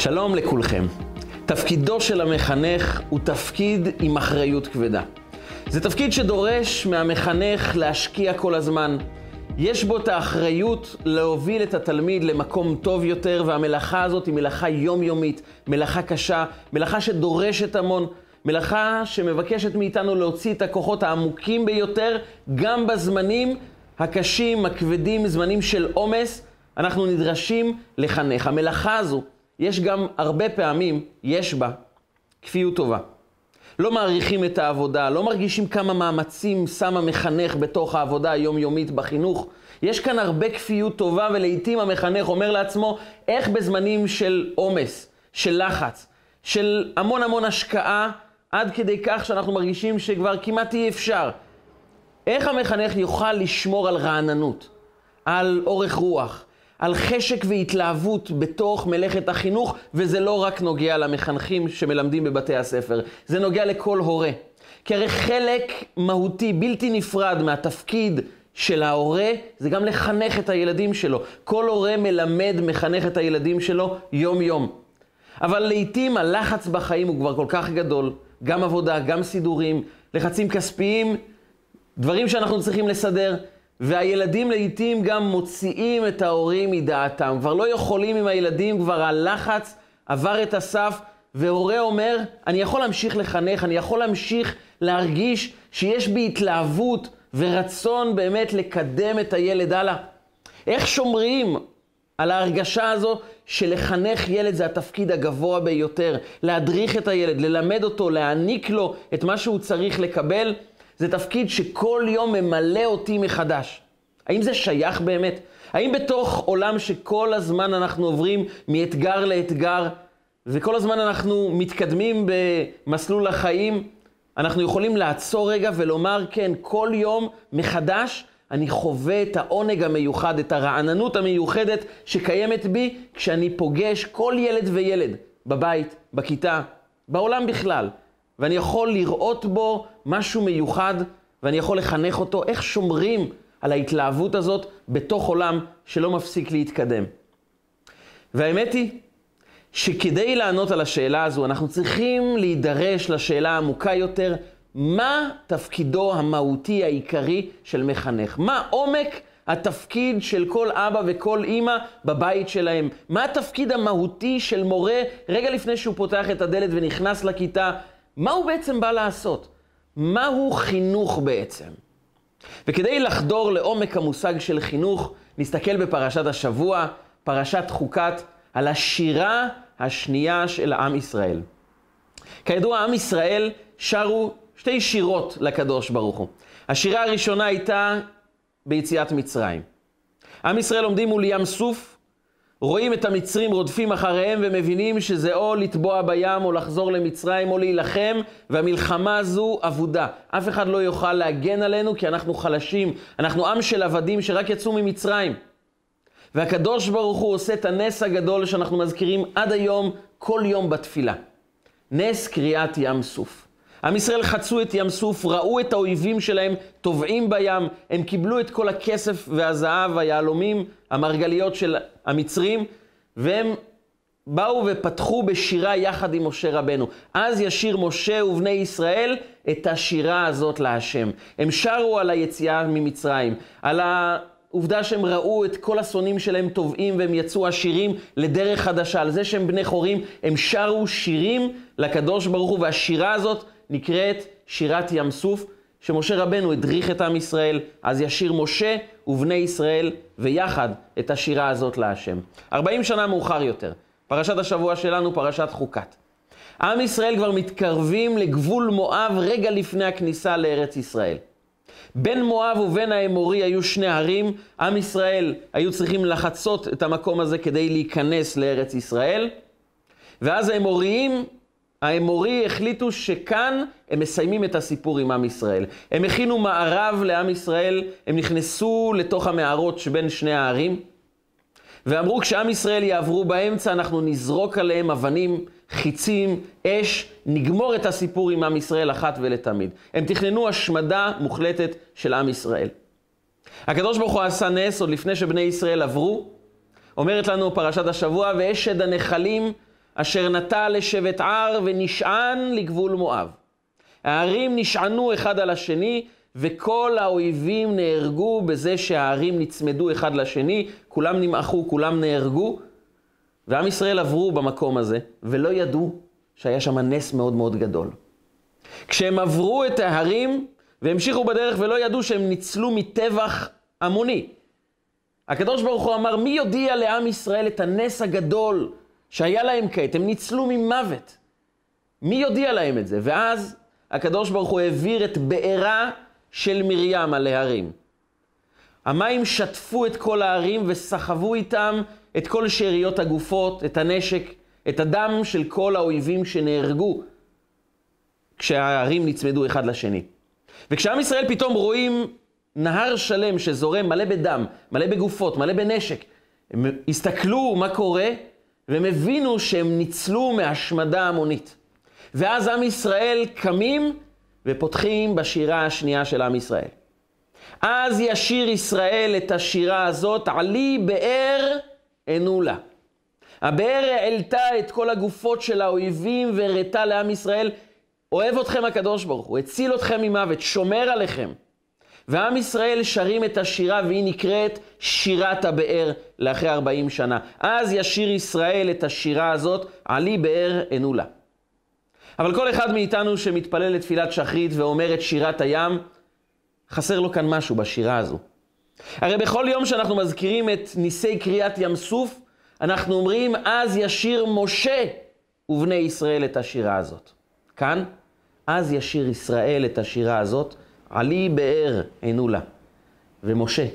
שלום לכולכם. תפקידו של המחנך הוא תפקיד עם אחריות כבדה. זה תפקיד שדורש מהמחנך להשקיע כל הזמן. יש בו את האחריות להוביל את התלמיד למקום טוב יותר, והמלאכה הזאת היא מלאכה יומיומית, מלאכה קשה, מלאכה שדורשת המון, מלאכה שמבקשת מאיתנו להוציא את הכוחות העמוקים ביותר, גם בזמנים הקשים, הכבדים, זמנים של עומס, אנחנו נדרשים לחנך. המלאכה הזו, יש גם הרבה פעמים, יש בה כפיות טובה. לא מעריכים את העבודה, לא מרגישים כמה מאמצים שם המחנך בתוך העבודה היומיומית בחינוך. יש כאן הרבה כפיות טובה, ולעיתים המחנך אומר לעצמו, איך בזמנים של עומס, של לחץ, של המון המון השקעה, עד כדי כך שאנחנו מרגישים שכבר כמעט אי אפשר. איך המחנך יוכל לשמור על רעננות, על אורך רוח, על חשק והתלהבות בתוך מלאכת החינוך, וזה לא רק נוגע למחנכים שמלמדים בבתי הספר, זה נוגע לכל הורה. כי הרי חלק מהותי, בלתי נפרד מהתפקיד של ההורה, זה גם לחנך את הילדים שלו. כל הורה מלמד, מחנך את הילדים שלו יום-יום. אבל לעיתים הלחץ בחיים הוא כבר כל כך גדול, גם עבודה, גם סידורים, לחצים כספיים, דברים שאנחנו צריכים לסדר, והילדים לעיתים גם מוציאים את ההורים מדעתם. כבר לא יכולים עם הילדים, כבר הלחץ עבר את הסף, והורה אומר, אני יכול להמשיך לחנך, אני יכול להמשיך להרגיש שיש בי התלהבות ורצון באמת לקדם את הילד הלאה. איך שומרים על ההרגשה הזו שלחנך ילד זה התפקיד הגבוה ביותר, להדריך את הילד, ללמד אותו, להעניק לו את מה שהוא צריך לקבל, זה תפקיד שכל יום ממלא אותי מחדש. האם זה שייך באמת? האם בתוך עולם שכל הזמן אנחנו עוברים מאתגר לאתגר, וכל הזמן אנחנו מתקדמים במסלול החיים, אנחנו יכולים לעצור רגע ולומר, כן, כל יום מחדש אני חווה את העונג המיוחד, את הרעננות המיוחדת שקיימת בי כשאני פוגש כל ילד וילד בבית, בכיתה, בעולם בכלל. ואני יכול לראות בו משהו מיוחד, ואני יכול לחנך אותו, איך שומרים על ההתלהבות הזאת בתוך עולם שלא מפסיק להתקדם. והאמת היא שכדי לענות על השאלה הזו, אנחנו צריכים להידרש לשאלה העמוקה יותר, מה תפקידו המהותי העיקרי של מחנך? מה עומק התפקיד של כל אבא וכל אימא בבית שלהם? מה התפקיד המהותי של מורה רגע לפני שהוא פותח את הדלת ונכנס לכיתה? מה הוא בעצם בא לעשות? מהו חינוך בעצם? וכדי לחדור לעומק המושג של חינוך, נסתכל בפרשת השבוע, פרשת חוקת, על השירה השנייה של עם ישראל. כידוע, עם ישראל שרו שתי שירות לקדוש ברוך הוא. השירה הראשונה הייתה ביציאת מצרים. עם ישראל עומדים מול ים סוף, רואים את המצרים רודפים אחריהם ומבינים שזה או לטבוע בים או לחזור למצרים או להילחם, והמלחמה הזו אבודה. אף אחד לא יוכל להגן עלינו כי אנחנו חלשים. אנחנו עם של עבדים שרק יצאו ממצרים. והקדוש ברוך הוא עושה את הנס הגדול שאנחנו מזכירים עד היום, כל יום בתפילה. נס קריאת ים סוף. עם ישראל חצו את ים סוף, ראו את האויבים שלהם טובעים בים, הם קיבלו את כל הכסף והזהב, היהלומים, המרגליות של המצרים, והם באו ופתחו בשירה יחד עם משה רבנו. אז ישיר משה ובני ישראל את השירה הזאת להשם. הם שרו על היציאה ממצרים, על העובדה שהם ראו את כל השונאים שלהם טובעים והם יצאו עשירים לדרך חדשה, על זה שהם בני חורים, הם שרו שירים לקדוש ברוך הוא, והשירה הזאת נקראת שירת ים סוף, שמשה רבנו הדריך את עם ישראל, אז ישיר משה ובני ישראל ויחד את השירה הזאת להשם. 40 שנה מאוחר יותר, פרשת השבוע שלנו, פרשת חוקת. עם ישראל כבר מתקרבים לגבול מואב רגע לפני הכניסה לארץ ישראל. בין מואב ובין האמורי היו שני ערים, עם ישראל היו צריכים לחצות את המקום הזה כדי להיכנס לארץ ישראל, ואז האמוריים האמורי החליטו שכאן הם מסיימים את הסיפור עם עם ישראל. הם הכינו מערב לעם ישראל, הם נכנסו לתוך המערות שבין שני הערים, ואמרו כשעם ישראל יעברו באמצע, אנחנו נזרוק עליהם אבנים, חיצים, אש, נגמור את הסיפור עם עם ישראל אחת ולתמיד. הם תכננו השמדה מוחלטת של עם ישראל. הקדוש ברוך הוא עשה נס עוד לפני שבני ישראל עברו, אומרת לנו פרשת השבוע, ואשד הנחלים אשר נטע לשבט ער ונשען לגבול מואב. הערים נשענו אחד על השני, וכל האויבים נהרגו בזה שהערים נצמדו אחד לשני, כולם נמעכו, כולם נהרגו, ועם ישראל עברו במקום הזה, ולא ידעו שהיה שם נס מאוד מאוד גדול. כשהם עברו את ההרים והמשיכו בדרך ולא ידעו שהם ניצלו מטבח המוני. הקדוש ברוך הוא אמר, מי יודיע לעם ישראל את הנס הגדול שהיה להם כעת? הם ניצלו ממוות. מי יודיע להם את זה? ואז הקדוש ברוך הוא העביר את בעירה של מרים על ההרים. המים שטפו את כל ההרים וסחבו איתם את כל שאריות הגופות, את הנשק, את הדם של כל האויבים שנהרגו כשההרים נצמדו אחד לשני. וכשעם ישראל פתאום רואים נהר שלם שזורם מלא בדם, מלא בגופות, מלא בנשק, הם הסתכלו מה קורה, והם הבינו שהם ניצלו מהשמדה המונית. ואז עם ישראל קמים ופותחים בשירה השנייה של עם ישראל. אז ישיר ישראל את השירה הזאת, עלי באר ענו לה. הבאר העלתה את כל הגופות של האויבים והראתה לעם ישראל, אוהב אתכם הקדוש ברוך הוא, הציל אתכם ממוות, שומר עליכם. ועם ישראל שרים את השירה והיא נקראת שירת הבאר לאחרי 40 שנה. אז ישיר ישראל את השירה הזאת, עלי באר ענו לה. אבל כל אחד מאיתנו שמתפלל לתפילת שחרית ואומר את שירת הים, חסר לו כאן משהו בשירה הזו. הרי בכל יום שאנחנו מזכירים את ניסי קריאת ים סוף, אנחנו אומרים, אז ישיר משה ובני ישראל את השירה הזאת. כאן, אז ישיר ישראל את השירה הזאת, עלי באר עינו לה. ומשה,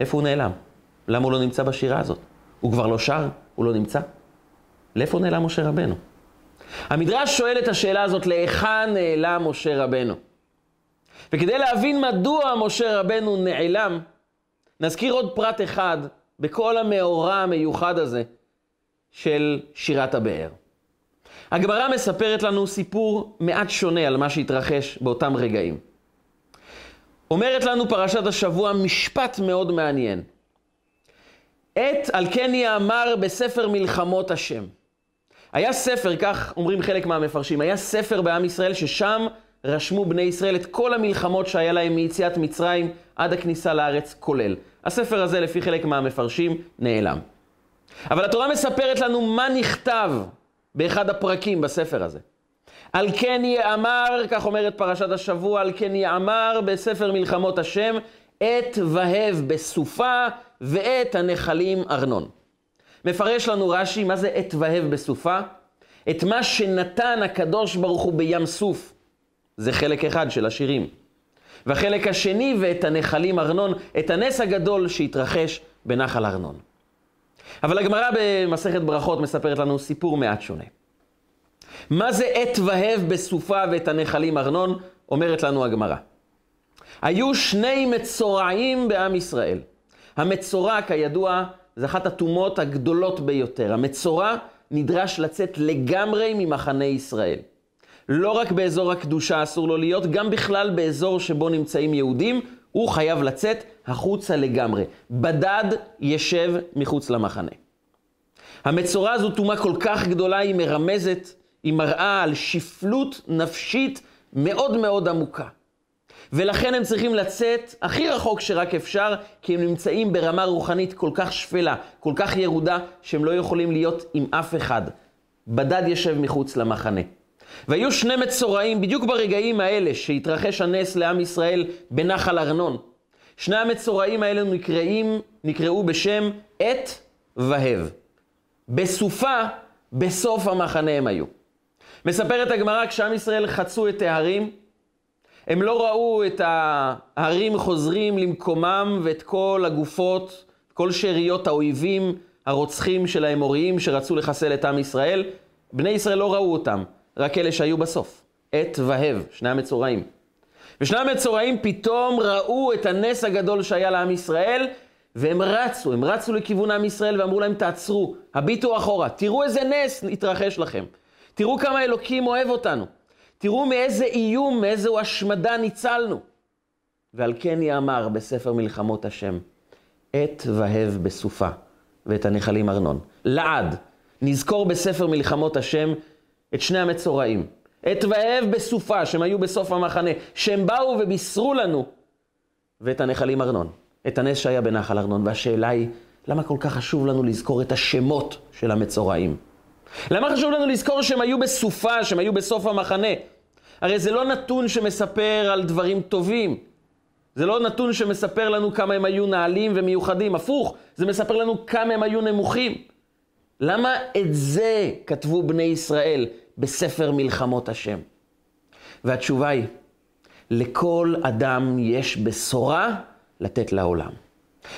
איפה הוא נעלם? למה הוא לא נמצא בשירה הזאת? הוא כבר לא שר? הוא לא נמצא? לאיפה נעלם משה רבנו? המדרש שואל את השאלה הזאת, להיכן נעלם משה רבנו? וכדי להבין מדוע משה רבנו נעלם, נזכיר עוד פרט אחד בכל המאורע המיוחד הזה של שירת הבאר. הגמרא מספרת לנו סיפור מעט שונה על מה שהתרחש באותם רגעים. אומרת לנו פרשת השבוע משפט מאוד מעניין. עת על כן יאמר בספר מלחמות השם. היה ספר, כך אומרים חלק מהמפרשים, היה ספר בעם ישראל ששם רשמו בני ישראל את כל המלחמות שהיה להם מיציאת מצרים עד הכניסה לארץ כולל. הספר הזה, לפי חלק מהמפרשים, נעלם. אבל התורה מספרת לנו מה נכתב באחד הפרקים בספר הזה. על כן יאמר, כך אומרת פרשת השבוע, על כן יאמר בספר מלחמות השם, עת והב בסופה ואת הנחלים ארנון. מפרש לנו רש"י, מה זה עת והב בסופה? את מה שנתן הקדוש ברוך הוא בים סוף. זה חלק אחד של השירים. והחלק השני, ואת הנחלים ארנון, את הנס הגדול שהתרחש בנחל ארנון. אבל הגמרא במסכת ברכות מספרת לנו סיפור מעט שונה. מה זה עת והב בסופה ואת הנחלים ארנון? אומרת לנו הגמרא. היו שני מצורעים בעם ישראל. המצורע, כידוע, זה אחת הטומאות הגדולות ביותר. המצורע נדרש לצאת לגמרי ממחנה ישראל. לא רק באזור הקדושה אסור לו להיות, גם בכלל באזור שבו נמצאים יהודים, הוא חייב לצאת החוצה לגמרי. בדד ישב מחוץ למחנה. המצורע הזו טומאה כל כך גדולה, היא מרמזת, היא מראה על שפלות נפשית מאוד מאוד עמוקה. ולכן הם צריכים לצאת הכי רחוק שרק אפשר, כי הם נמצאים ברמה רוחנית כל כך שפלה, כל כך ירודה, שהם לא יכולים להיות עם אף אחד. בדד ישב מחוץ למחנה. והיו שני מצורעים בדיוק ברגעים האלה שהתרחש הנס לעם ישראל בנחל ארנון. שני המצורעים האלה נקראים, נקראו בשם עת והב. בסופה, בסוף המחנה הם היו. מספרת הגמרא, כשעם ישראל חצו את ההרים, הם לא ראו את ההרים חוזרים למקומם ואת כל הגופות, כל שאריות האויבים, הרוצחים של האמוריים שרצו לחסל את עם ישראל. בני ישראל לא ראו אותם. רק אלה שהיו בסוף, עת והב, שני המצורעים. ושני המצורעים פתאום ראו את הנס הגדול שהיה לעם ישראל, והם רצו, הם רצו לכיוון עם ישראל ואמרו להם, תעצרו, הביטו אחורה, תראו איזה נס התרחש לכם. תראו כמה אלוקים אוהב אותנו. תראו מאיזה איום, מאיזו השמדה ניצלנו. ועל כן יאמר בספר מלחמות השם, עת והב בסופה, ואת הנחלים ארנון. לעד, נזכור בספר מלחמות השם את שני המצורעים. את ואהב בסופה, שהם היו בסוף המחנה, שהם באו ובישרו לנו, ואת הנחלים ארנון, את הנס שהיה בנחל ארנון. והשאלה היא, למה כל כך חשוב לנו לזכור את השמות של המצורעים? למה חשוב לנו לזכור שהם היו בסופה, שהם היו בסוף המחנה? הרי זה לא נתון שמספר על דברים טובים. זה לא נתון שמספר לנו כמה הם היו נעלים ומיוחדים. הפוך, זה מספר לנו כמה הם היו נמוכים. למה את זה כתבו בני ישראל בספר מלחמות השם? והתשובה היא, לכל אדם יש בשורה לתת לעולם.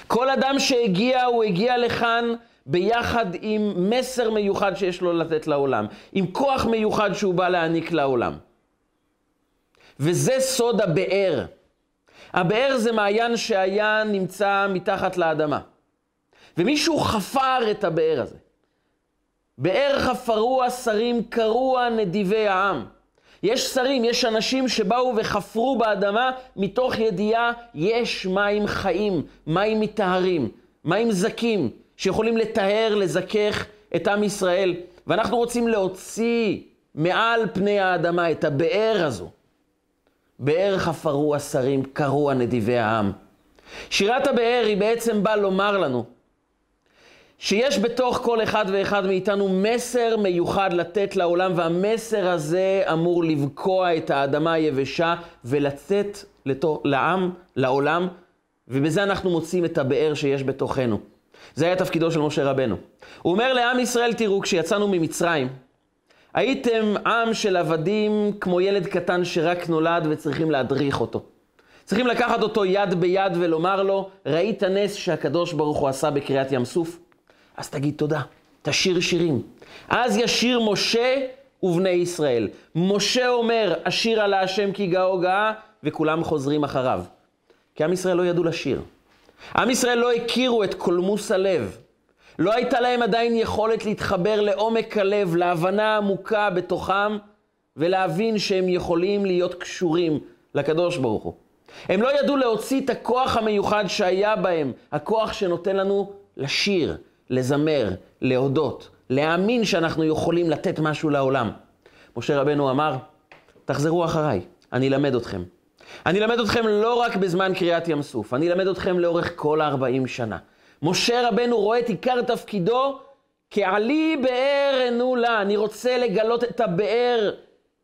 כל אדם שהגיע, הוא הגיע לכאן ביחד עם מסר מיוחד שיש לו לתת לעולם, עם כוח מיוחד שהוא בא להעניק לעולם. וזה סוד הבאר. הבאר זה מעיין שהיה נמצא מתחת לאדמה. ומישהו חפר את הבאר הזה. באר חפרו השרים, קראו נדיבי העם. יש שרים, יש אנשים שבאו וחפרו באדמה מתוך ידיעה, יש מים חיים, מים מטהרים, מים זכים, שיכולים לטהר, לזכך את עם ישראל. ואנחנו רוצים להוציא מעל פני האדמה את הבאר הזו. באר חפרו השרים, קראו נדיבי העם. שירת הבאר היא בעצם באה לומר לנו שיש בתוך כל אחד ואחד מאיתנו מסר מיוחד לתת לעולם, והמסר הזה אמור לבקוע את האדמה היבשה ולצאת לתו, לעם, לעולם, ובזה אנחנו מוצאים את הבאר שיש בתוכנו. זה היה תפקידו של משה רבנו. הוא אומר לעם ישראל, תראו, כשיצאנו ממצרים, הייתם עם של עבדים כמו ילד קטן שרק נולד וצריכים להדריך אותו. צריכים לקחת אותו יד ביד ולומר לו, ראית נס שהקדוש ברוך הוא עשה בקריאת ים סוף? אז תגיד תודה, תשיר שירים. אז ישיר משה ובני ישראל. משה אומר, אשיר על השם כי גאו גאה, וכולם חוזרים אחריו. כי עם ישראל לא ידעו לשיר. עם ישראל לא הכירו את קולמוס הלב. לא הייתה להם עדיין יכולת להתחבר לעומק הלב, להבנה עמוקה בתוכם, ולהבין שהם יכולים להיות קשורים לקדוש ברוך הוא. הם לא ידעו להוציא את הכוח המיוחד שהיה בהם, הכוח שנותן לנו לשיר, לזמר, להודות, להאמין שאנחנו יכולים לתת משהו לעולם. משה רבנו אמר, תחזרו אחריי, אני אלמד אתכם. אני אלמד אתכם לא רק בזמן קריאת ים סוף, אני אלמד אתכם לאורך כל ה-40 שנה. משה רבנו רואה את עיקר תפקידו כעלי באר ענו לה. אני רוצה לגלות את הבאר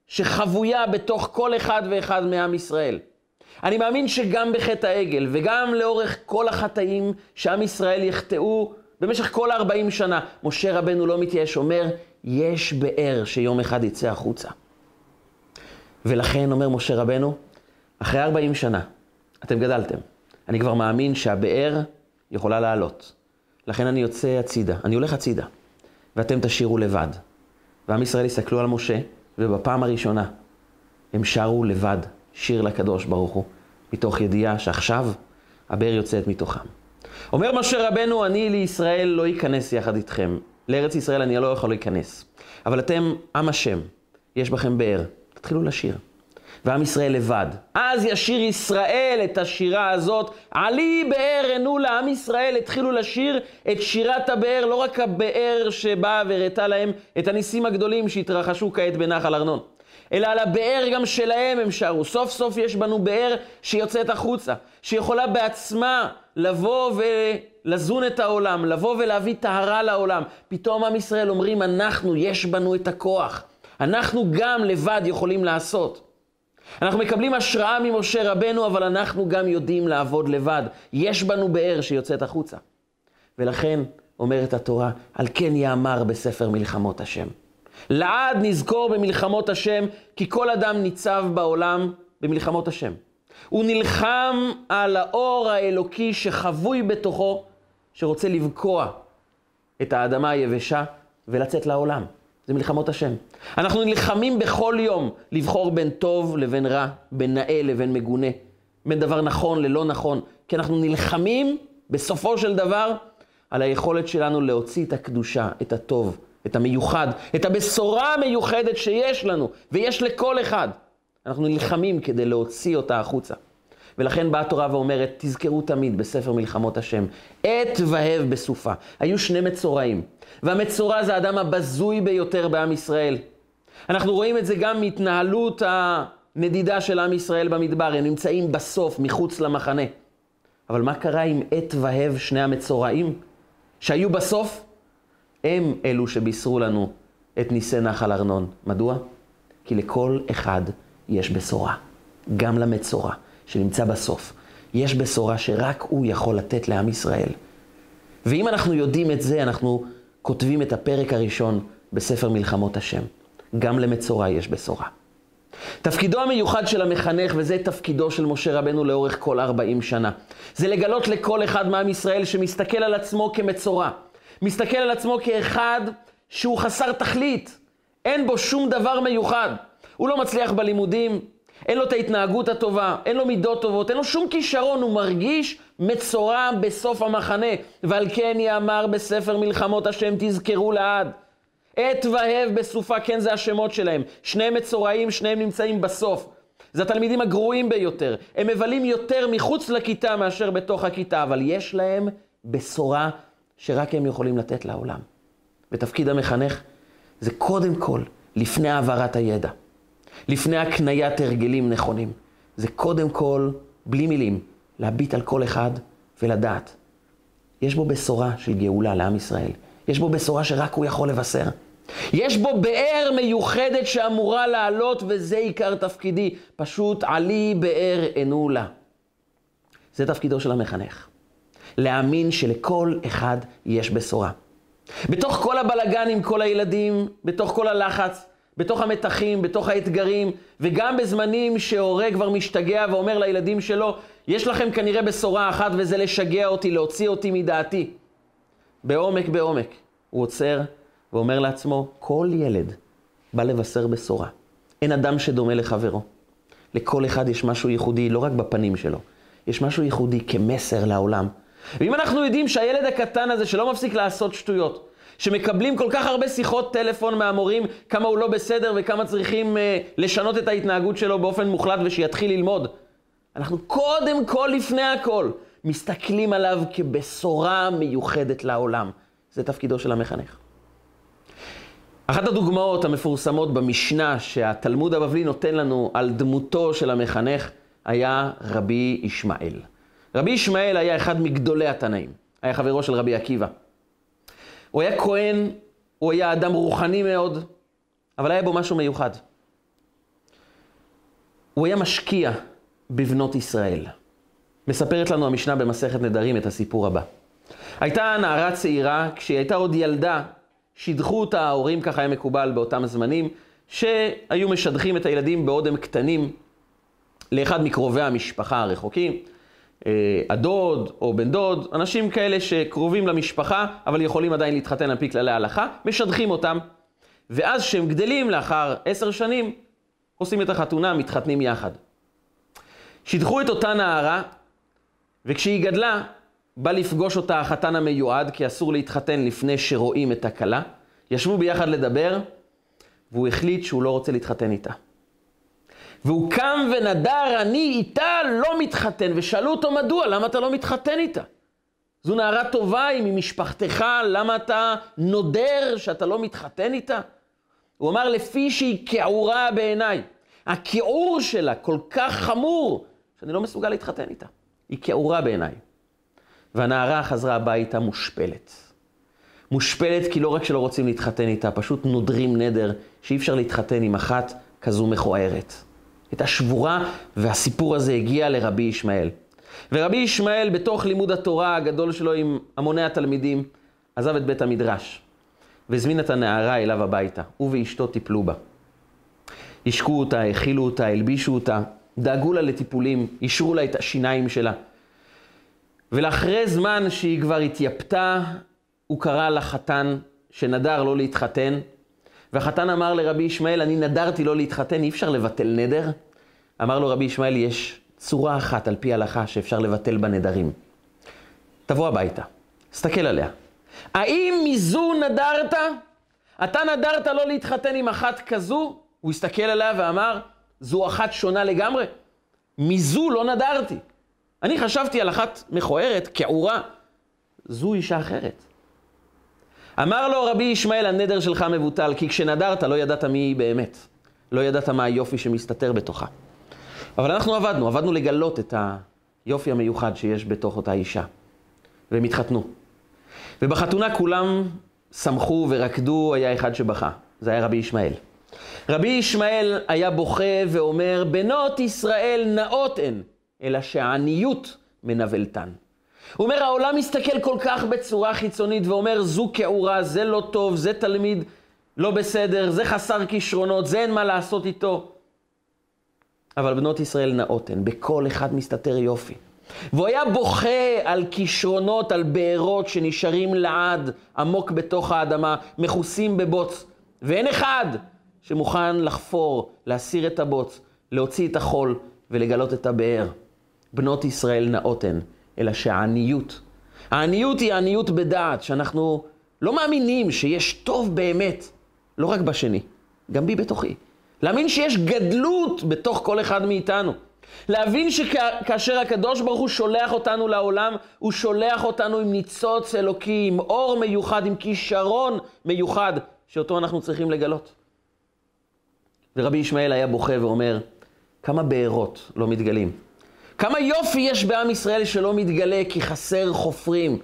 שחבויה בתוך כל אחד ואחד מעם ישראל. אני מאמין שגם בחטא העגל וגם לאורך כל החטאים שעם ישראל יחטאו במשך כל ה-40 שנה, משה רבנו לא מתייאש, אומר, יש באר שיום אחד יצא החוצה. ולכן אומר משה רבנו, אחרי 40 שנה, אתם גדלתם. אני כבר מאמין שהבאר יכולה לעלות. לכן אני יוצא הצידה, אני הולך הצידה, ואתם תשירו לבד. ועם ישראל יסתכלו על משה, ובפעם הראשונה הם שרו לבד שיר לקדוש ברוך הוא, מתוך ידיעה שעכשיו הבאר יוצאת מתוכם. אומר משה רבנו, אני לישראל לא אכנס יחד איתכם. לארץ ישראל אני לא יכול להיכנס. אבל אתם עם השם, יש בכם באר, תתחילו לשיר. ועם ישראל לבד. אז ישיר ישראל את השירה הזאת, עלי באר ענו לעם ישראל, התחילו לשיר את שירת הבאר, לא רק הבאר שבאה והראתה להם את הניסים הגדולים שהתרחשו כעת בנחל ארנון. אלא על הבאר גם שלהם הם שרו. סוף סוף יש בנו באר שיוצאת החוצה, שיכולה בעצמה לבוא ולזון את העולם, לבוא ולהביא טהרה לעולם. פתאום עם ישראל אומרים, אנחנו, יש בנו את הכוח. אנחנו גם לבד יכולים לעשות. אנחנו מקבלים השראה ממשה רבנו, אבל אנחנו גם יודעים לעבוד לבד. יש בנו באר שיוצאת החוצה. ולכן אומרת התורה, על כן יאמר בספר מלחמות השם. לעד נזכור במלחמות השם, כי כל אדם ניצב בעולם במלחמות השם. הוא נלחם על האור האלוקי שחבוי בתוכו, שרוצה לבקוע את האדמה היבשה ולצאת לעולם. זה מלחמות השם. אנחנו נלחמים בכל יום לבחור בין טוב לבין רע, בין נאה לבין מגונה, בין דבר נכון ללא נכון, כי אנחנו נלחמים בסופו של דבר על היכולת שלנו להוציא את הקדושה, את הטוב, את המיוחד, את הבשורה המיוחדת שיש לנו, ויש לכל אחד. אנחנו נלחמים כדי להוציא אותה החוצה. ולכן באה התורה ואומרת, תזכרו תמיד בספר מלחמות השם, עת והב בסופה. היו שני מצורעים, והמצורע זה האדם הבזוי ביותר בעם ישראל. אנחנו רואים את זה גם מהתנהלות הנדידה של עם ישראל במדבר, הם נמצאים בסוף, מחוץ למחנה. אבל מה קרה עם עת והב שני המצורעים שהיו בסוף? הם אלו שבישרו לנו את ניסי נחל ארנון. מדוע? כי לכל אחד יש בשורה, גם למצורע שנמצא בסוף. יש בשורה שרק הוא יכול לתת לעם ישראל. ואם אנחנו יודעים את זה, אנחנו כותבים את הפרק הראשון בספר מלחמות השם. גם למצורע יש בשורה. תפקידו המיוחד של המחנך, וזה תפקידו של משה רבנו לאורך כל 40 שנה, זה לגלות לכל אחד מעם ישראל שמסתכל על עצמו כמצורע, מסתכל על עצמו כאחד שהוא חסר תכלית, אין בו שום דבר מיוחד. הוא לא מצליח בלימודים, אין לו את ההתנהגות הטובה, אין לו מידות טובות, אין לו שום כישרון, הוא מרגיש מצורע בסוף המחנה. ועל כן יאמר בספר מלחמות השם, תזכרו לעד. עת והב בסופה, כן זה השמות שלהם. שניהם מצורעים, שניהם נמצאים בסוף. זה התלמידים הגרועים ביותר. הם מבלים יותר מחוץ לכיתה מאשר בתוך הכיתה, אבל יש להם בשורה שרק הם יכולים לתת לעולם. ותפקיד המחנך זה קודם כל, לפני העברת הידע, לפני הקניית הרגלים נכונים, זה קודם כל, בלי מילים, להביט על כל אחד ולדעת. יש בו בשורה של גאולה לעם ישראל. יש בו בשורה שרק הוא יכול לבשר. יש בו באר מיוחדת שאמורה לעלות, וזה עיקר תפקידי. פשוט עלי באר ענו לה. זה תפקידו של המחנך. להאמין שלכל אחד יש בשורה. בתוך כל הבלגן עם כל הילדים, בתוך כל הלחץ, בתוך המתחים, בתוך האתגרים, וגם בזמנים שהורה כבר משתגע ואומר לילדים שלו, יש לכם כנראה בשורה אחת וזה לשגע אותי, להוציא אותי מדעתי. בעומק בעומק. הוא עוצר ואומר לעצמו, כל ילד בא לבשר בשורה. אין אדם שדומה לחברו. לכל אחד יש משהו ייחודי, לא רק בפנים שלו. יש משהו ייחודי כמסר לעולם. ואם אנחנו יודעים שהילד הקטן הזה, שלא מפסיק לעשות שטויות, שמקבלים כל כך הרבה שיחות טלפון מהמורים, כמה הוא לא בסדר וכמה צריכים אה, לשנות את ההתנהגות שלו באופן מוחלט ושיתחיל ללמוד, אנחנו קודם כל, לפני הכל, מסתכלים עליו כבשורה מיוחדת לעולם. זה תפקידו של המחנך. אחת הדוגמאות המפורסמות במשנה שהתלמוד הבבלי נותן לנו על דמותו של המחנך היה רבי ישמעאל. רבי ישמעאל היה אחד מגדולי התנאים, היה חברו של רבי עקיבא. הוא היה כהן, הוא היה אדם רוחני מאוד, אבל היה בו משהו מיוחד. הוא היה משקיע בבנות ישראל. מספרת לנו המשנה במסכת נדרים את הסיפור הבא. הייתה נערה צעירה, כשהיא הייתה עוד ילדה, שידחו אותה ההורים, ככה היה מקובל באותם זמנים, שהיו משדכים את הילדים בעוד הם קטנים לאחד מקרובי המשפחה הרחוקים. אה, הדוד או בן דוד, אנשים כאלה שקרובים למשפחה, אבל יכולים עדיין להתחתן על פי כללי ההלכה, משדכים אותם. ואז כשהם גדלים לאחר עשר שנים, עושים את החתונה, מתחתנים יחד. שידחו את אותה נערה, וכשהיא גדלה, בא לפגוש אותה החתן המיועד, כי אסור להתחתן לפני שרואים את הכלה. ישבו ביחד לדבר, והוא החליט שהוא לא רוצה להתחתן איתה. והוא קם ונדר, אני איתה לא מתחתן, ושאלו אותו מדוע, למה אתה לא מתחתן איתה? זו נערה טובה, היא ממשפחתך, למה אתה נודר שאתה לא מתחתן איתה? הוא אמר, לפי שהיא כעורה בעיניי. הכיעור שלה כל כך חמור, שאני לא מסוגל להתחתן איתה. היא כעורה בעיניי. והנערה חזרה הביתה מושפלת. מושפלת כי לא רק שלא רוצים להתחתן איתה, פשוט נודרים נדר שאי אפשר להתחתן עם אחת כזו מכוערת. הייתה שבורה, והסיפור הזה הגיע לרבי ישמעאל. ורבי ישמעאל, בתוך לימוד התורה הגדול שלו עם המוני התלמידים, עזב את בית המדרש, והזמין את הנערה אליו הביתה. הוא ואשתו טיפלו בה. השקו אותה, האכילו אותה, הלבישו אותה, דאגו לה לטיפולים, אישרו לה את השיניים שלה. ולאחרי זמן שהיא כבר התייפתה, הוא קרא לחתן שנדר לא להתחתן, והחתן אמר לרבי ישמעאל, אני נדרתי לא להתחתן, אי אפשר לבטל נדר? אמר לו רבי ישמעאל, יש צורה אחת על פי הלכה שאפשר לבטל בה נדרים. תבוא הביתה, תסתכל עליה. האם מזו נדרת? אתה נדרת לא להתחתן עם אחת כזו? הוא הסתכל עליה ואמר, זו אחת שונה לגמרי. מזו לא נדרתי. אני חשבתי על אחת מכוערת, כעורה, זו אישה אחרת. אמר לו רבי ישמעאל, הנדר שלך מבוטל, כי כשנדרת לא ידעת מי היא באמת. לא ידעת מה היופי שמסתתר בתוכה. אבל אנחנו עבדנו, עבדנו לגלות את היופי המיוחד שיש בתוך אותה אישה. והם התחתנו. ובחתונה כולם שמחו ורקדו, היה אחד שבכה. זה היה רבי ישמעאל. רבי ישמעאל היה בוכה ואומר, בנות ישראל נאות הן, אלא שהעניות מנוולתן. הוא אומר, העולם מסתכל כל כך בצורה חיצונית ואומר, זו כעורה, זה לא טוב, זה תלמיד לא בסדר, זה חסר כישרונות, זה אין מה לעשות איתו. אבל בנות ישראל נאות הן, בכל אחד מסתתר יופי. והוא היה בוכה על כישרונות, על בארות שנשארים לעד עמוק בתוך האדמה, מכוסים בבוץ. ואין אחד שמוכן לחפור, להסיר את הבוץ, להוציא את החול ולגלות את הבאר. בנות ישראל נאות הן, אלא שהעניות, העניות היא העניות בדעת, שאנחנו לא מאמינים שיש טוב באמת, לא רק בשני, גם בי בתוכי. להאמין שיש גדלות בתוך כל אחד מאיתנו. להבין שכאשר הקדוש ברוך הוא שולח אותנו לעולם, הוא שולח אותנו עם ניצוץ אלוקי, עם אור מיוחד, עם כישרון מיוחד, שאותו אנחנו צריכים לגלות. ורבי ישמעאל היה בוכה ואומר, כמה בארות לא מתגלים. כמה יופי יש בעם ישראל שלא מתגלה כי חסר חופרים.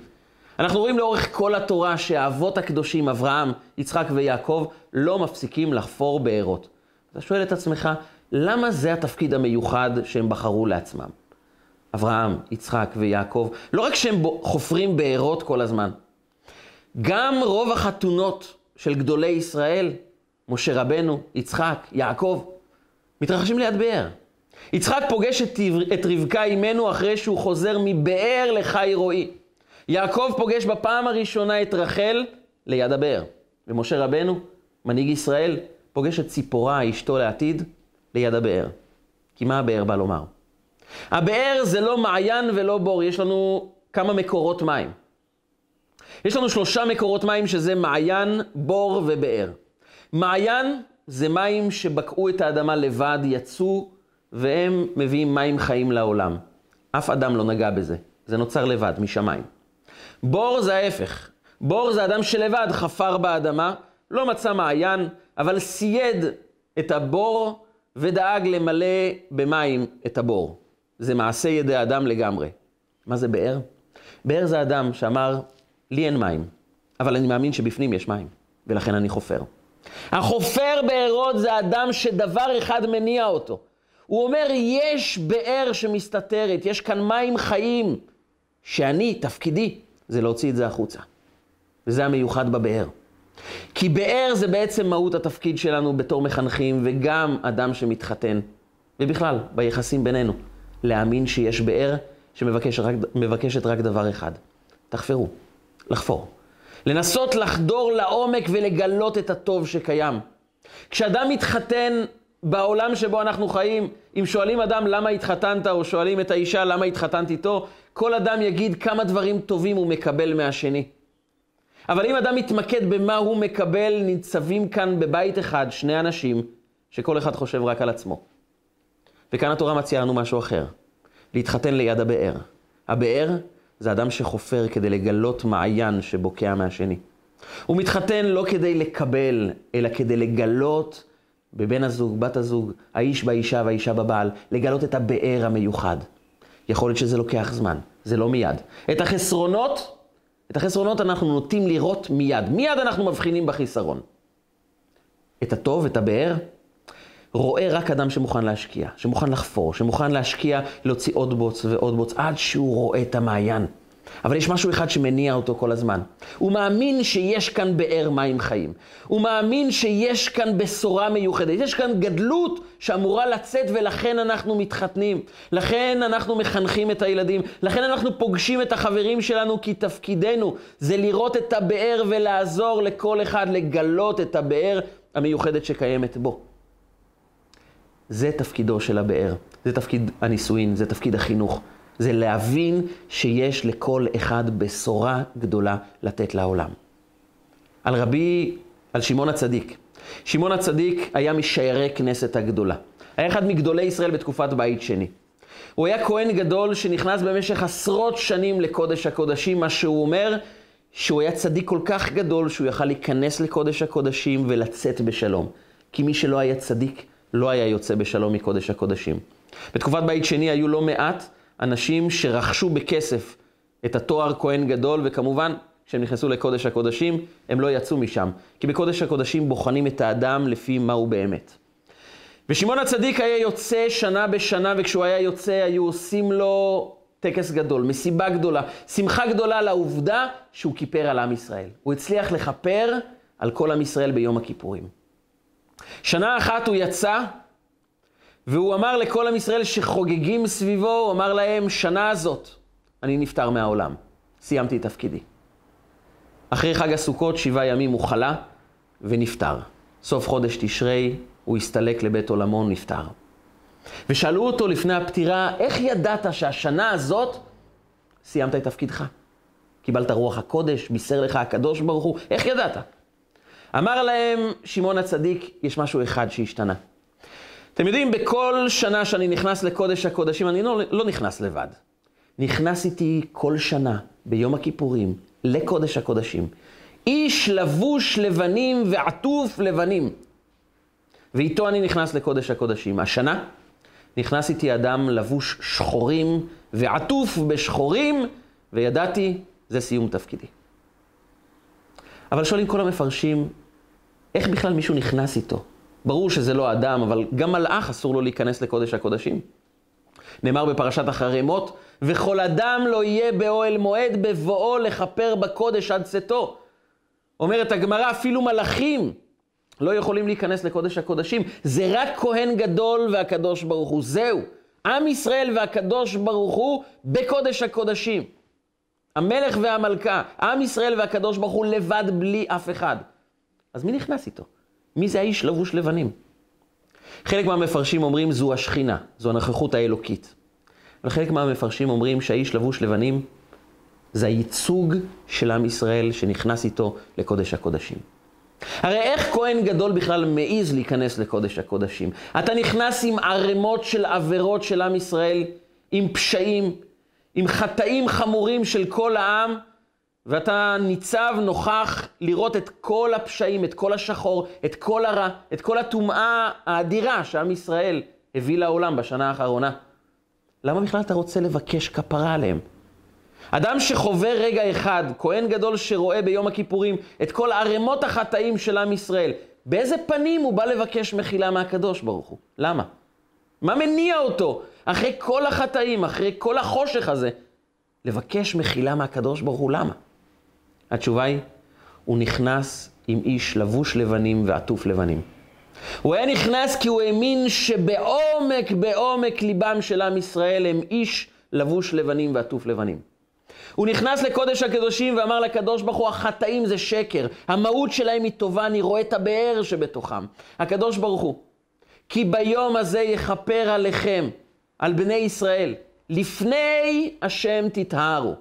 אנחנו רואים לאורך כל התורה שהאבות הקדושים, אברהם, יצחק ויעקב, לא מפסיקים לחפור בארות. אתה שואל את עצמך, למה זה התפקיד המיוחד שהם בחרו לעצמם? אברהם, יצחק ויעקב, לא רק שהם חופרים בארות כל הזמן, גם רוב החתונות של גדולי ישראל, משה רבנו, יצחק, יעקב, מתרחשים ליד באר. יצחק פוגש את, את רבקה אימנו אחרי שהוא חוזר מבאר לחי רועי. יעקב פוגש בפעם הראשונה את רחל ליד הבאר. ומשה רבנו, מנהיג ישראל, פוגש את ציפורה, אשתו לעתיד, ליד הבאר. כי מה הבאר בא לומר? הבאר זה לא מעיין ולא בור, יש לנו כמה מקורות מים. יש לנו שלושה מקורות מים שזה מעיין, בור ובאר. מעיין זה מים שבקעו את האדמה לבד, יצאו, והם מביאים מים חיים לעולם. אף אדם לא נגע בזה, זה נוצר לבד, משמיים. בור זה ההפך. בור זה אדם שלבד חפר באדמה, לא מצא מעיין, אבל סייד את הבור ודאג למלא במים את הבור. זה מעשה ידי אדם לגמרי. מה זה באר? באר זה אדם שאמר, לי אין מים, אבל אני מאמין שבפנים יש מים, ולכן אני חופר. החופר בארות זה אדם שדבר אחד מניע אותו. הוא אומר, יש באר שמסתתרת, יש כאן מים חיים, שאני, תפקידי, זה להוציא את זה החוצה. וזה המיוחד בבאר. כי באר זה בעצם מהות התפקיד שלנו בתור מחנכים, וגם אדם שמתחתן, ובכלל, ביחסים בינינו, להאמין שיש באר שמבקשת רק, רק דבר אחד, תחפרו, לחפור. לנסות לחדור לעומק ולגלות את הטוב שקיים. כשאדם מתחתן בעולם שבו אנחנו חיים, אם שואלים אדם למה התחתנת, או שואלים את האישה למה התחתנת איתו, כל אדם יגיד כמה דברים טובים הוא מקבל מהשני. אבל אם אדם מתמקד במה הוא מקבל, ניצבים כאן בבית אחד שני אנשים שכל אחד חושב רק על עצמו. וכאן התורה מציעה לנו משהו אחר, להתחתן ליד הבאר. הבאר זה אדם שחופר כדי לגלות מעיין שבוקע מהשני. הוא מתחתן לא כדי לקבל, אלא כדי לגלות בבן הזוג, בת הזוג, האיש באישה והאישה בבעל, לגלות את הבאר המיוחד. יכול להיות שזה לוקח זמן, זה לא מיד. את החסרונות את החסרונות אנחנו נוטים לראות מיד. מיד אנחנו מבחינים בחיסרון. את הטוב, את הבאר, רואה רק אדם שמוכן להשקיע, שמוכן לחפור, שמוכן להשקיע, להוציא עוד בוץ ועוד בוץ, עד שהוא רואה את המעיין. אבל יש משהו אחד שמניע אותו כל הזמן. הוא מאמין שיש כאן באר מים חיים. הוא מאמין שיש כאן בשורה מיוחדת. יש כאן גדלות שאמורה לצאת ולכן אנחנו מתחתנים. לכן אנחנו מחנכים את הילדים. לכן אנחנו פוגשים את החברים שלנו כי תפקידנו זה לראות את הבאר ולעזור לכל אחד לגלות את הבאר המיוחדת שקיימת בו. זה תפקידו של הבאר. זה תפקיד הנישואין, זה תפקיד החינוך. זה להבין שיש לכל אחד בשורה גדולה לתת לעולם. על רבי, על שמעון הצדיק. שמעון הצדיק היה משיירי כנסת הגדולה. היה אחד מגדולי ישראל בתקופת בית שני. הוא היה כהן גדול שנכנס במשך עשרות שנים לקודש הקודשים, מה שהוא אומר, שהוא היה צדיק כל כך גדול שהוא יכל להיכנס לקודש הקודשים ולצאת בשלום. כי מי שלא היה צדיק לא היה יוצא בשלום מקודש הקודשים. בתקופת בית שני היו לא מעט אנשים שרכשו בכסף את התואר כהן גדול, וכמובן, כשהם נכנסו לקודש הקודשים, הם לא יצאו משם. כי בקודש הקודשים בוחנים את האדם לפי מה הוא באמת. ושמעון הצדיק היה יוצא שנה בשנה, וכשהוא היה יוצא היו עושים לו טקס גדול, מסיבה גדולה, שמחה גדולה לעובדה שהוא כיפר על עם ישראל. הוא הצליח לכפר על כל עם ישראל ביום הכיפורים. שנה אחת הוא יצא, והוא אמר לכל עם ישראל שחוגגים סביבו, הוא אמר להם, שנה הזאת אני נפטר מהעולם. סיימתי את תפקידי. אחרי חג הסוכות, שבעה ימים הוא חלה ונפטר. סוף חודש תשרי, הוא הסתלק לבית עולמו, נפטר. ושאלו אותו לפני הפטירה, איך ידעת שהשנה הזאת סיימת את תפקידך? קיבלת רוח הקודש, בישר לך הקדוש ברוך הוא, איך ידעת? אמר להם שמעון הצדיק, יש משהו אחד שהשתנה. אתם יודעים, בכל שנה שאני נכנס לקודש הקודשים, אני לא, לא נכנס לבד. נכנס איתי כל שנה, ביום הכיפורים, לקודש הקודשים. איש לבוש לבנים ועטוף לבנים. ואיתו אני נכנס לקודש הקודשים. השנה נכנס איתי אדם לבוש שחורים ועטוף בשחורים, וידעתי, זה סיום תפקידי. אבל שואלים כל המפרשים, איך בכלל מישהו נכנס איתו? ברור שזה לא אדם, אבל גם מלאך אסור לו להיכנס לקודש הקודשים. נאמר בפרשת אחרי מות, וכל אדם לא יהיה באוהל מועד בבואו לכפר בקודש עד צאתו. אומרת הגמרא, אפילו מלאכים לא יכולים להיכנס לקודש הקודשים. זה רק כהן גדול והקדוש ברוך הוא. זהו. עם ישראל והקדוש ברוך הוא בקודש הקודשים. המלך והמלכה, עם ישראל והקדוש ברוך הוא לבד בלי אף אחד. אז מי נכנס איתו? מי זה האיש לבוש לבנים? חלק מהמפרשים אומרים זו השכינה, זו הנוכחות האלוקית. אבל חלק מהמפרשים אומרים שהאיש לבוש לבנים זה הייצוג של עם ישראל שנכנס איתו לקודש הקודשים. הרי איך כהן גדול בכלל מעז להיכנס לקודש הקודשים? אתה נכנס עם ערימות של עבירות של עם ישראל, עם פשעים, עם חטאים חמורים של כל העם, ואתה ניצב נוכח לראות את כל הפשעים, את כל השחור, את כל הרע, את כל הטומאה האדירה שעם ישראל הביא לעולם בשנה האחרונה. למה בכלל אתה רוצה לבקש כפרה עליהם? אדם שחווה רגע אחד, כהן גדול שרואה ביום הכיפורים את כל ערימות החטאים של עם ישראל, באיזה פנים הוא בא לבקש מחילה מהקדוש ברוך הוא? למה? מה מניע אותו, אחרי כל החטאים, אחרי כל החושך הזה, לבקש מחילה מהקדוש ברוך הוא? למה? התשובה היא, הוא נכנס עם איש לבוש לבנים ועטוף לבנים. הוא היה נכנס כי הוא האמין שבעומק, בעומק ליבם של עם ישראל הם איש לבוש לבנים ועטוף לבנים. הוא נכנס לקודש הקדושים ואמר לקדוש ברוך הוא, החטאים זה שקר, המהות שלהם היא טובה, אני רואה את הבאר שבתוכם. הקדוש ברוך הוא, כי ביום הזה יכפר עליכם, על בני ישראל, לפני השם תטהרו.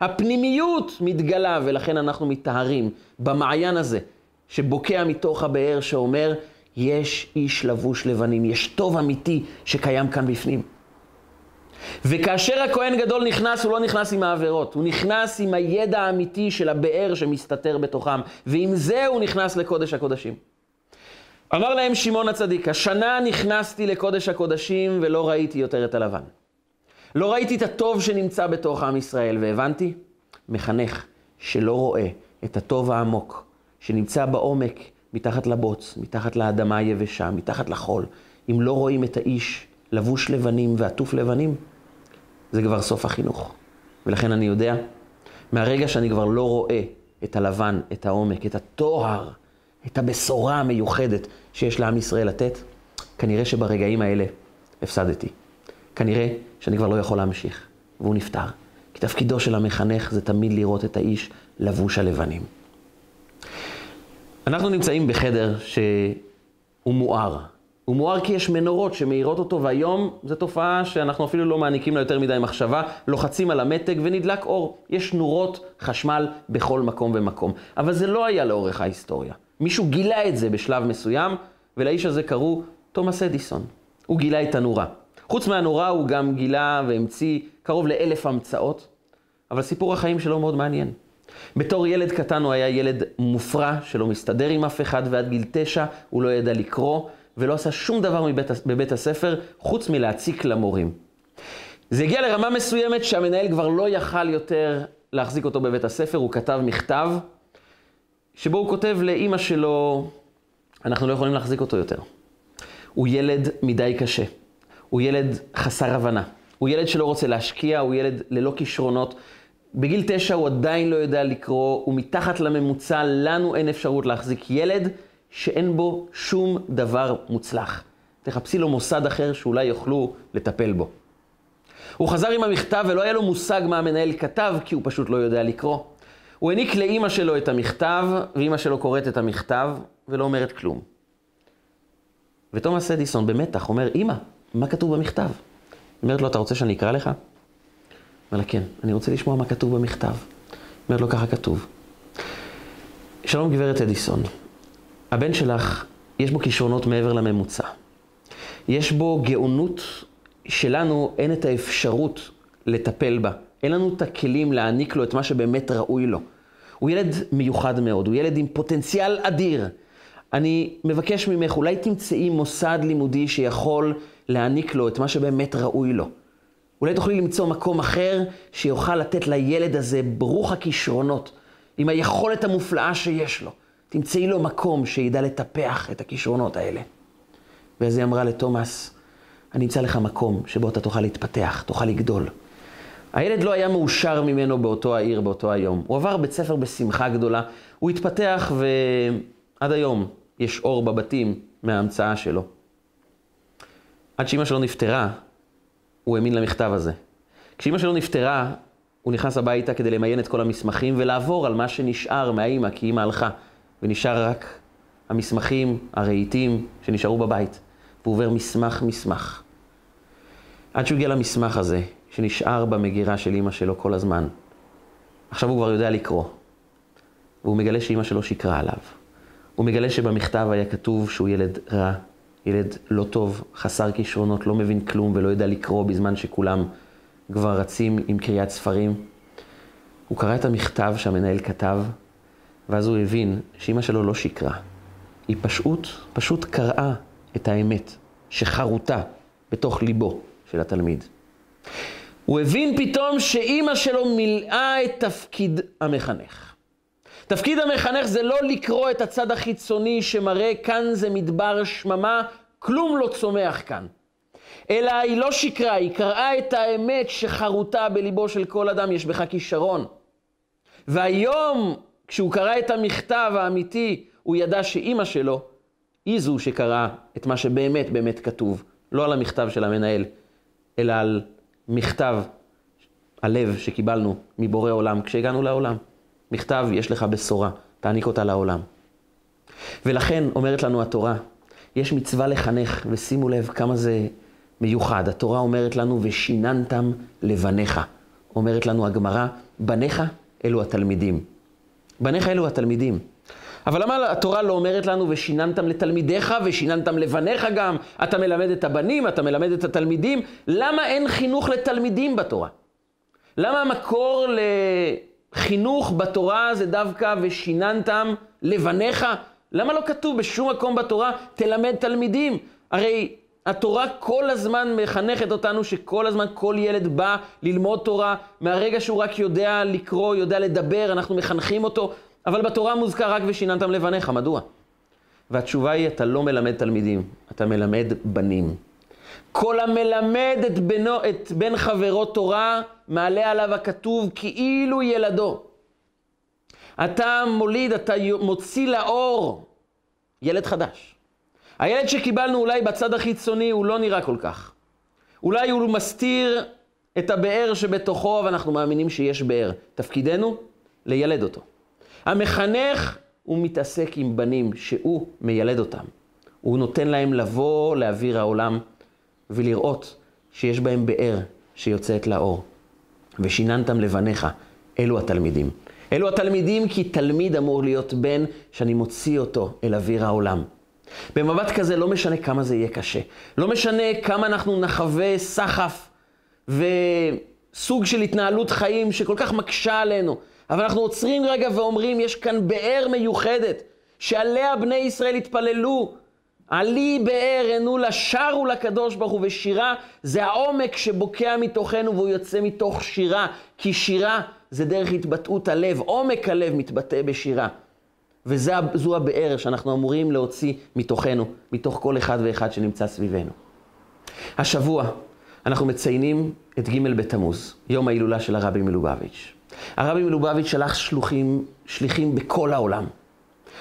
הפנימיות מתגלה, ולכן אנחנו מטהרים במעיין הזה, שבוקע מתוך הבאר שאומר, יש איש לבוש לבנים, יש טוב אמיתי שקיים כאן בפנים. וכאשר הכהן גדול נכנס, הוא לא נכנס עם העבירות, הוא נכנס עם הידע האמיתי של הבאר שמסתתר בתוכם, ועם זה הוא נכנס לקודש הקודשים. אמר להם שמעון הצדיק, השנה נכנסתי לקודש הקודשים ולא ראיתי יותר את הלבן. לא ראיתי את הטוב שנמצא בתוך עם ישראל, והבנתי, מחנך שלא רואה את הטוב העמוק שנמצא בעומק, מתחת לבוץ, מתחת לאדמה היבשה, מתחת לחול, אם לא רואים את האיש לבוש לבנים ועטוף לבנים, זה כבר סוף החינוך. ולכן אני יודע, מהרגע שאני כבר לא רואה את הלבן, את העומק, את הטוהר, את הבשורה המיוחדת שיש לעם ישראל לתת, כנראה שברגעים האלה הפסדתי. כנראה שאני כבר לא יכול להמשיך, והוא נפטר. כי תפקידו של המחנך זה תמיד לראות את האיש לבוש הלבנים. אנחנו נמצאים בחדר שהוא מואר. הוא מואר כי יש מנורות שמאירות אותו, והיום זו תופעה שאנחנו אפילו לא מעניקים לה יותר מדי מחשבה, לוחצים על המתג ונדלק אור. יש נורות חשמל בכל מקום ומקום. אבל זה לא היה לאורך ההיסטוריה. מישהו גילה את זה בשלב מסוים, ולאיש הזה קראו תומאס אדיסון. הוא גילה את הנורה. חוץ מהנורא הוא גם גילה והמציא קרוב לאלף המצאות, אבל סיפור החיים שלו מאוד מעניין. בתור ילד קטן הוא היה ילד מופרע, שלא מסתדר עם אף אחד, ועד גיל תשע הוא לא ידע לקרוא, ולא עשה שום דבר מבית, בבית הספר, חוץ מלהציק למורים. זה הגיע לרמה מסוימת שהמנהל כבר לא יכל יותר להחזיק אותו בבית הספר, הוא כתב מכתב, שבו הוא כותב לאימא שלו, אנחנו לא יכולים להחזיק אותו יותר. הוא ילד מדי קשה, הוא ילד חסר הבנה, הוא ילד שלא רוצה להשקיע, הוא ילד ללא כישרונות. בגיל תשע הוא עדיין לא יודע לקרוא, הוא מתחת לממוצע, לנו אין אפשרות להחזיק ילד שאין בו שום דבר מוצלח. תחפשי לו מוסד אחר שאולי יוכלו לטפל בו. הוא חזר עם המכתב ולא היה לו מושג מה המנהל כתב, כי הוא פשוט לא יודע לקרוא. הוא העניק לאימא שלו את המכתב, ואימא שלו קוראת את המכתב, ולא אומרת כלום. ותומאס אדיסון במתח אומר, אימא, מה כתוב במכתב? היא אומרת לו, אתה רוצה שאני אקרא לך? אומר לה, כן, אני רוצה לשמוע מה כתוב במכתב. אומרת לו, ככה כתוב. שלום גברת אדיסון, הבן שלך, יש בו כישרונות מעבר לממוצע. יש בו גאונות שלנו אין את האפשרות לטפל בה. אין לנו את הכלים להעניק לו את מה שבאמת ראוי לו. הוא ילד מיוחד מאוד, הוא ילד עם פוטנציאל אדיר. אני מבקש ממך, אולי תמצאי מוסד לימודי שיכול להעניק לו את מה שבאמת ראוי לו. אולי תוכלי למצוא מקום אחר שיוכל לתת לילד הזה ברוך הכישרונות, עם היכולת המופלאה שיש לו. תמצאי לו מקום שידע לטפח את הכישרונות האלה. ואז היא אמרה לתומאס, אני אמצא לך מקום שבו אתה תוכל להתפתח, תוכל לגדול. הילד לא היה מאושר ממנו באותו העיר, באותו היום. הוא עבר בית ספר בשמחה גדולה, הוא התפתח ועד היום יש אור בבתים מההמצאה שלו. עד שאימא שלו נפטרה, הוא האמין למכתב הזה. כשאימא שלו נפטרה, הוא נכנס הביתה כדי למיין את כל המסמכים ולעבור על מה שנשאר מהאימא, כי אימא הלכה, ונשאר רק המסמכים, הרהיטים שנשארו בבית. והוא עובר מסמך מסמך. עד שהוא הגיע למסמך הזה, שנשאר במגירה של אימא שלו כל הזמן. עכשיו הוא כבר יודע לקרוא. והוא מגלה שאימא שלו שיקרה עליו. הוא מגלה שבמכתב היה כתוב שהוא ילד רע, ילד לא טוב, חסר כישרונות, לא מבין כלום ולא יודע לקרוא בזמן שכולם כבר רצים עם קריאת ספרים. הוא קרא את המכתב שהמנהל כתב, ואז הוא הבין שאימא שלו לא שיקרה. היא פשוט, פשוט קראה את האמת שחרוטה בתוך ליבו של התלמיד. הוא הבין פתאום שאימא שלו מילאה את תפקיד המחנך. תפקיד המחנך זה לא לקרוא את הצד החיצוני שמראה כאן זה מדבר שממה, כלום לא צומח כאן. אלא היא לא שקרה, היא קראה את האמת שחרוטה בליבו של כל אדם, יש בך כישרון. והיום, כשהוא קרא את המכתב האמיתי, הוא ידע שאימא שלו היא זו שקראה את מה שבאמת באמת כתוב, לא על המכתב של המנהל, אלא על מכתב הלב שקיבלנו מבורא עולם כשהגענו לעולם. מכתב, יש לך בשורה, תעניק אותה לעולם. ולכן אומרת לנו התורה, יש מצווה לחנך, ושימו לב כמה זה מיוחד. התורה אומרת לנו, ושיננתם לבניך. אומרת לנו הגמרא, בניך אלו התלמידים. בניך אלו התלמידים. אבל למה התורה לא אומרת לנו, ושיננתם לתלמידיך, ושיננתם לבניך גם, אתה מלמד את הבנים, אתה מלמד את התלמידים, למה אין חינוך לתלמידים בתורה? למה המקור לחינוך בתורה זה דווקא ושיננתם לבניך? למה לא כתוב בשום מקום בתורה, תלמד תלמידים? הרי התורה כל הזמן מחנכת אותנו שכל הזמן כל ילד בא ללמוד תורה, מהרגע שהוא רק יודע לקרוא, יודע לדבר, אנחנו מחנכים אותו. אבל בתורה מוזכר רק ושיננתם לבניך, מדוע? והתשובה היא, אתה לא מלמד תלמידים, אתה מלמד בנים. כל המלמד את, בנו, את בן חברו תורה, מעלה עליו הכתוב כאילו ילדו. אתה מוליד, אתה מוציא לאור ילד חדש. הילד שקיבלנו אולי בצד החיצוני הוא לא נראה כל כך. אולי הוא מסתיר את הבאר שבתוכו, ואנחנו מאמינים שיש באר. תפקידנו, לילד אותו. המחנך, הוא מתעסק עם בנים שהוא מיילד אותם. הוא נותן להם לבוא לאוויר העולם ולראות שיש בהם באר שיוצאת לאור. ושיננתם לבניך, אלו התלמידים. אלו התלמידים כי תלמיד אמור להיות בן שאני מוציא אותו אל אוויר העולם. במבט כזה לא משנה כמה זה יהיה קשה. לא משנה כמה אנחנו נחווה סחף וסוג של התנהלות חיים שכל כך מקשה עלינו. אבל אנחנו עוצרים רגע ואומרים, יש כאן באר מיוחדת, שעליה בני ישראל התפללו. עלי באר ענו לה, שרו לקדוש ברוך הוא, ושירה זה העומק שבוקע מתוכנו והוא יוצא מתוך שירה, כי שירה זה דרך התבטאות הלב, עומק הלב מתבטא בשירה. וזו הבאר שאנחנו אמורים להוציא מתוכנו, מתוך כל אחד ואחד שנמצא סביבנו. השבוע אנחנו מציינים את ג' בתמוז, יום ההילולה של הרבי מלובביץ'. הרבי מלובביץ' שלח שלוחים, שליחים בכל העולם.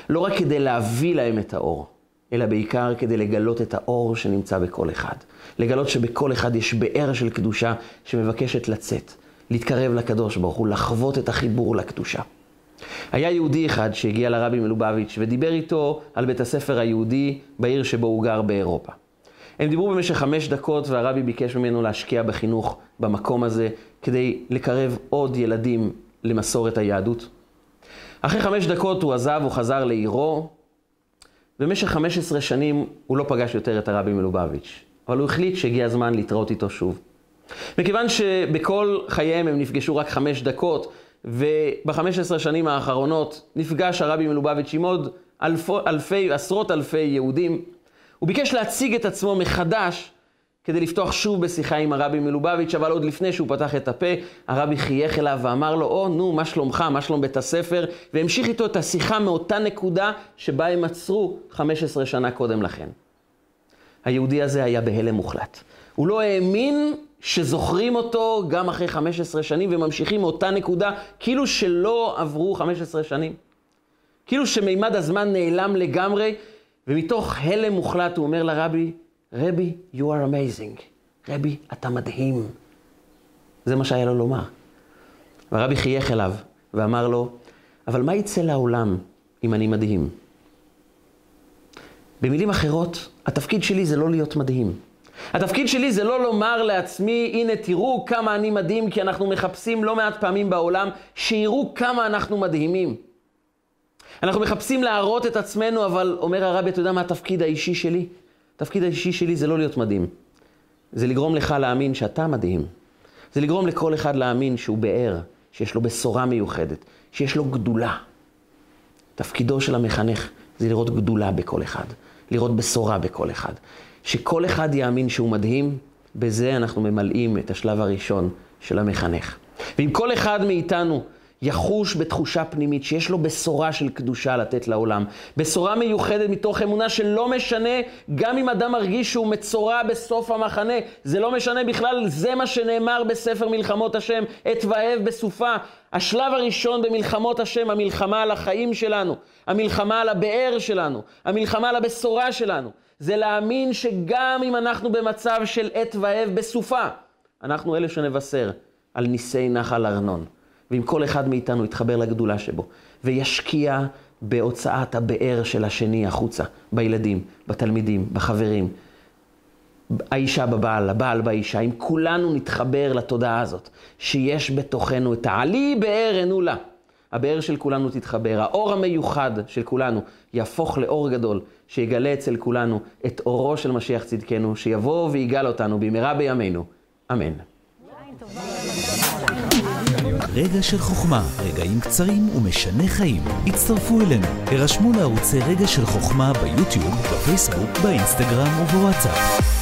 לא רק כדי להביא להם את האור, אלא בעיקר כדי לגלות את האור שנמצא בכל אחד. לגלות שבכל אחד יש באר של קדושה שמבקשת לצאת, להתקרב לקדוש ברוך הוא, לחוות את החיבור לקדושה. היה יהודי אחד שהגיע לרבי מלובביץ' ודיבר איתו על בית הספר היהודי בעיר שבו הוא גר באירופה. הם דיברו במשך חמש דקות והרבי ביקש ממנו להשקיע בחינוך במקום הזה כדי לקרב עוד ילדים למסורת היהדות. אחרי חמש דקות הוא עזב, הוא חזר לעירו. במשך חמש עשרה שנים הוא לא פגש יותר את הרבי מלובביץ', אבל הוא החליט שהגיע הזמן להתראות איתו שוב. מכיוון שבכל חייהם הם נפגשו רק חמש דקות, ובחמש עשרה שנים האחרונות נפגש הרבי מלובביץ' עם עוד אלפי, אלפי, עשרות אלפי יהודים, הוא ביקש להציג את עצמו מחדש כדי לפתוח שוב בשיחה עם הרבי מלובביץ', אבל עוד לפני שהוא פתח את הפה, הרבי חייך אליו ואמר לו, או, oh, נו, מה שלומך, מה שלום בית הספר? והמשיך איתו את השיחה מאותה נקודה שבה הם עצרו 15 שנה קודם לכן. היהודי הזה היה בהלם מוחלט. הוא לא האמין שזוכרים אותו גם אחרי 15 שנים וממשיכים מאותה נקודה, כאילו שלא עברו 15 שנים. כאילו שמימד הזמן נעלם לגמרי, ומתוך הלם מוחלט הוא אומר לרבי, רבי, you are amazing. רבי, אתה מדהים. זה מה שהיה לו לומר. והרבי חייך אליו ואמר לו, אבל מה יצא לעולם אם אני מדהים? במילים אחרות, התפקיד שלי זה לא להיות מדהים. התפקיד שלי זה לא לומר לעצמי, הנה תראו כמה אני מדהים, כי אנחנו מחפשים לא מעט פעמים בעולם שיראו כמה אנחנו מדהימים. אנחנו מחפשים להראות את עצמנו, אבל אומר הרבי, אתה יודע מה התפקיד האישי שלי? התפקיד האישי שלי זה לא להיות מדהים. זה לגרום לך להאמין שאתה מדהים. זה לגרום לכל אחד להאמין שהוא באר, שיש לו בשורה מיוחדת, שיש לו גדולה. תפקידו של המחנך זה לראות גדולה בכל אחד, לראות בשורה בכל אחד. שכל אחד יאמין שהוא מדהים, בזה אנחנו ממלאים את השלב הראשון של המחנך. ואם כל אחד מאיתנו יחוש בתחושה פנימית שיש לו בשורה של קדושה לתת לעולם. בשורה מיוחדת מתוך אמונה שלא משנה, גם אם אדם מרגיש שהוא מצורע בסוף המחנה, זה לא משנה בכלל, זה מה שנאמר בספר מלחמות השם, עת ואהב בסופה. השלב הראשון במלחמות השם, המלחמה על החיים שלנו, המלחמה על הבאר שלנו, המלחמה על הבשורה שלנו, זה להאמין שגם אם אנחנו במצב של עת ואהב בסופה, אנחנו אלה שנבשר על ניסי נחל ארנון. ואם כל אחד מאיתנו יתחבר לגדולה שבו, וישקיע בהוצאת הבאר של השני החוצה, בילדים, בתלמידים, בחברים, האישה בבעל, הבעל באישה, אם כולנו נתחבר לתודעה הזאת, שיש בתוכנו את העלי באר לה. הבאר של כולנו תתחבר, האור המיוחד של כולנו יהפוך לאור גדול, שיגלה אצל כולנו את אורו של משיח צדקנו, שיבוא ויגאל אותנו במהרה בימינו. אמן. רגע של חוכמה, רגעים קצרים ומשנה חיים. הצטרפו אלינו, הרשמו לערוצי רגע של חוכמה ביוטיוב, בפייסבוק, באינסטגרם ובוואטסאפ.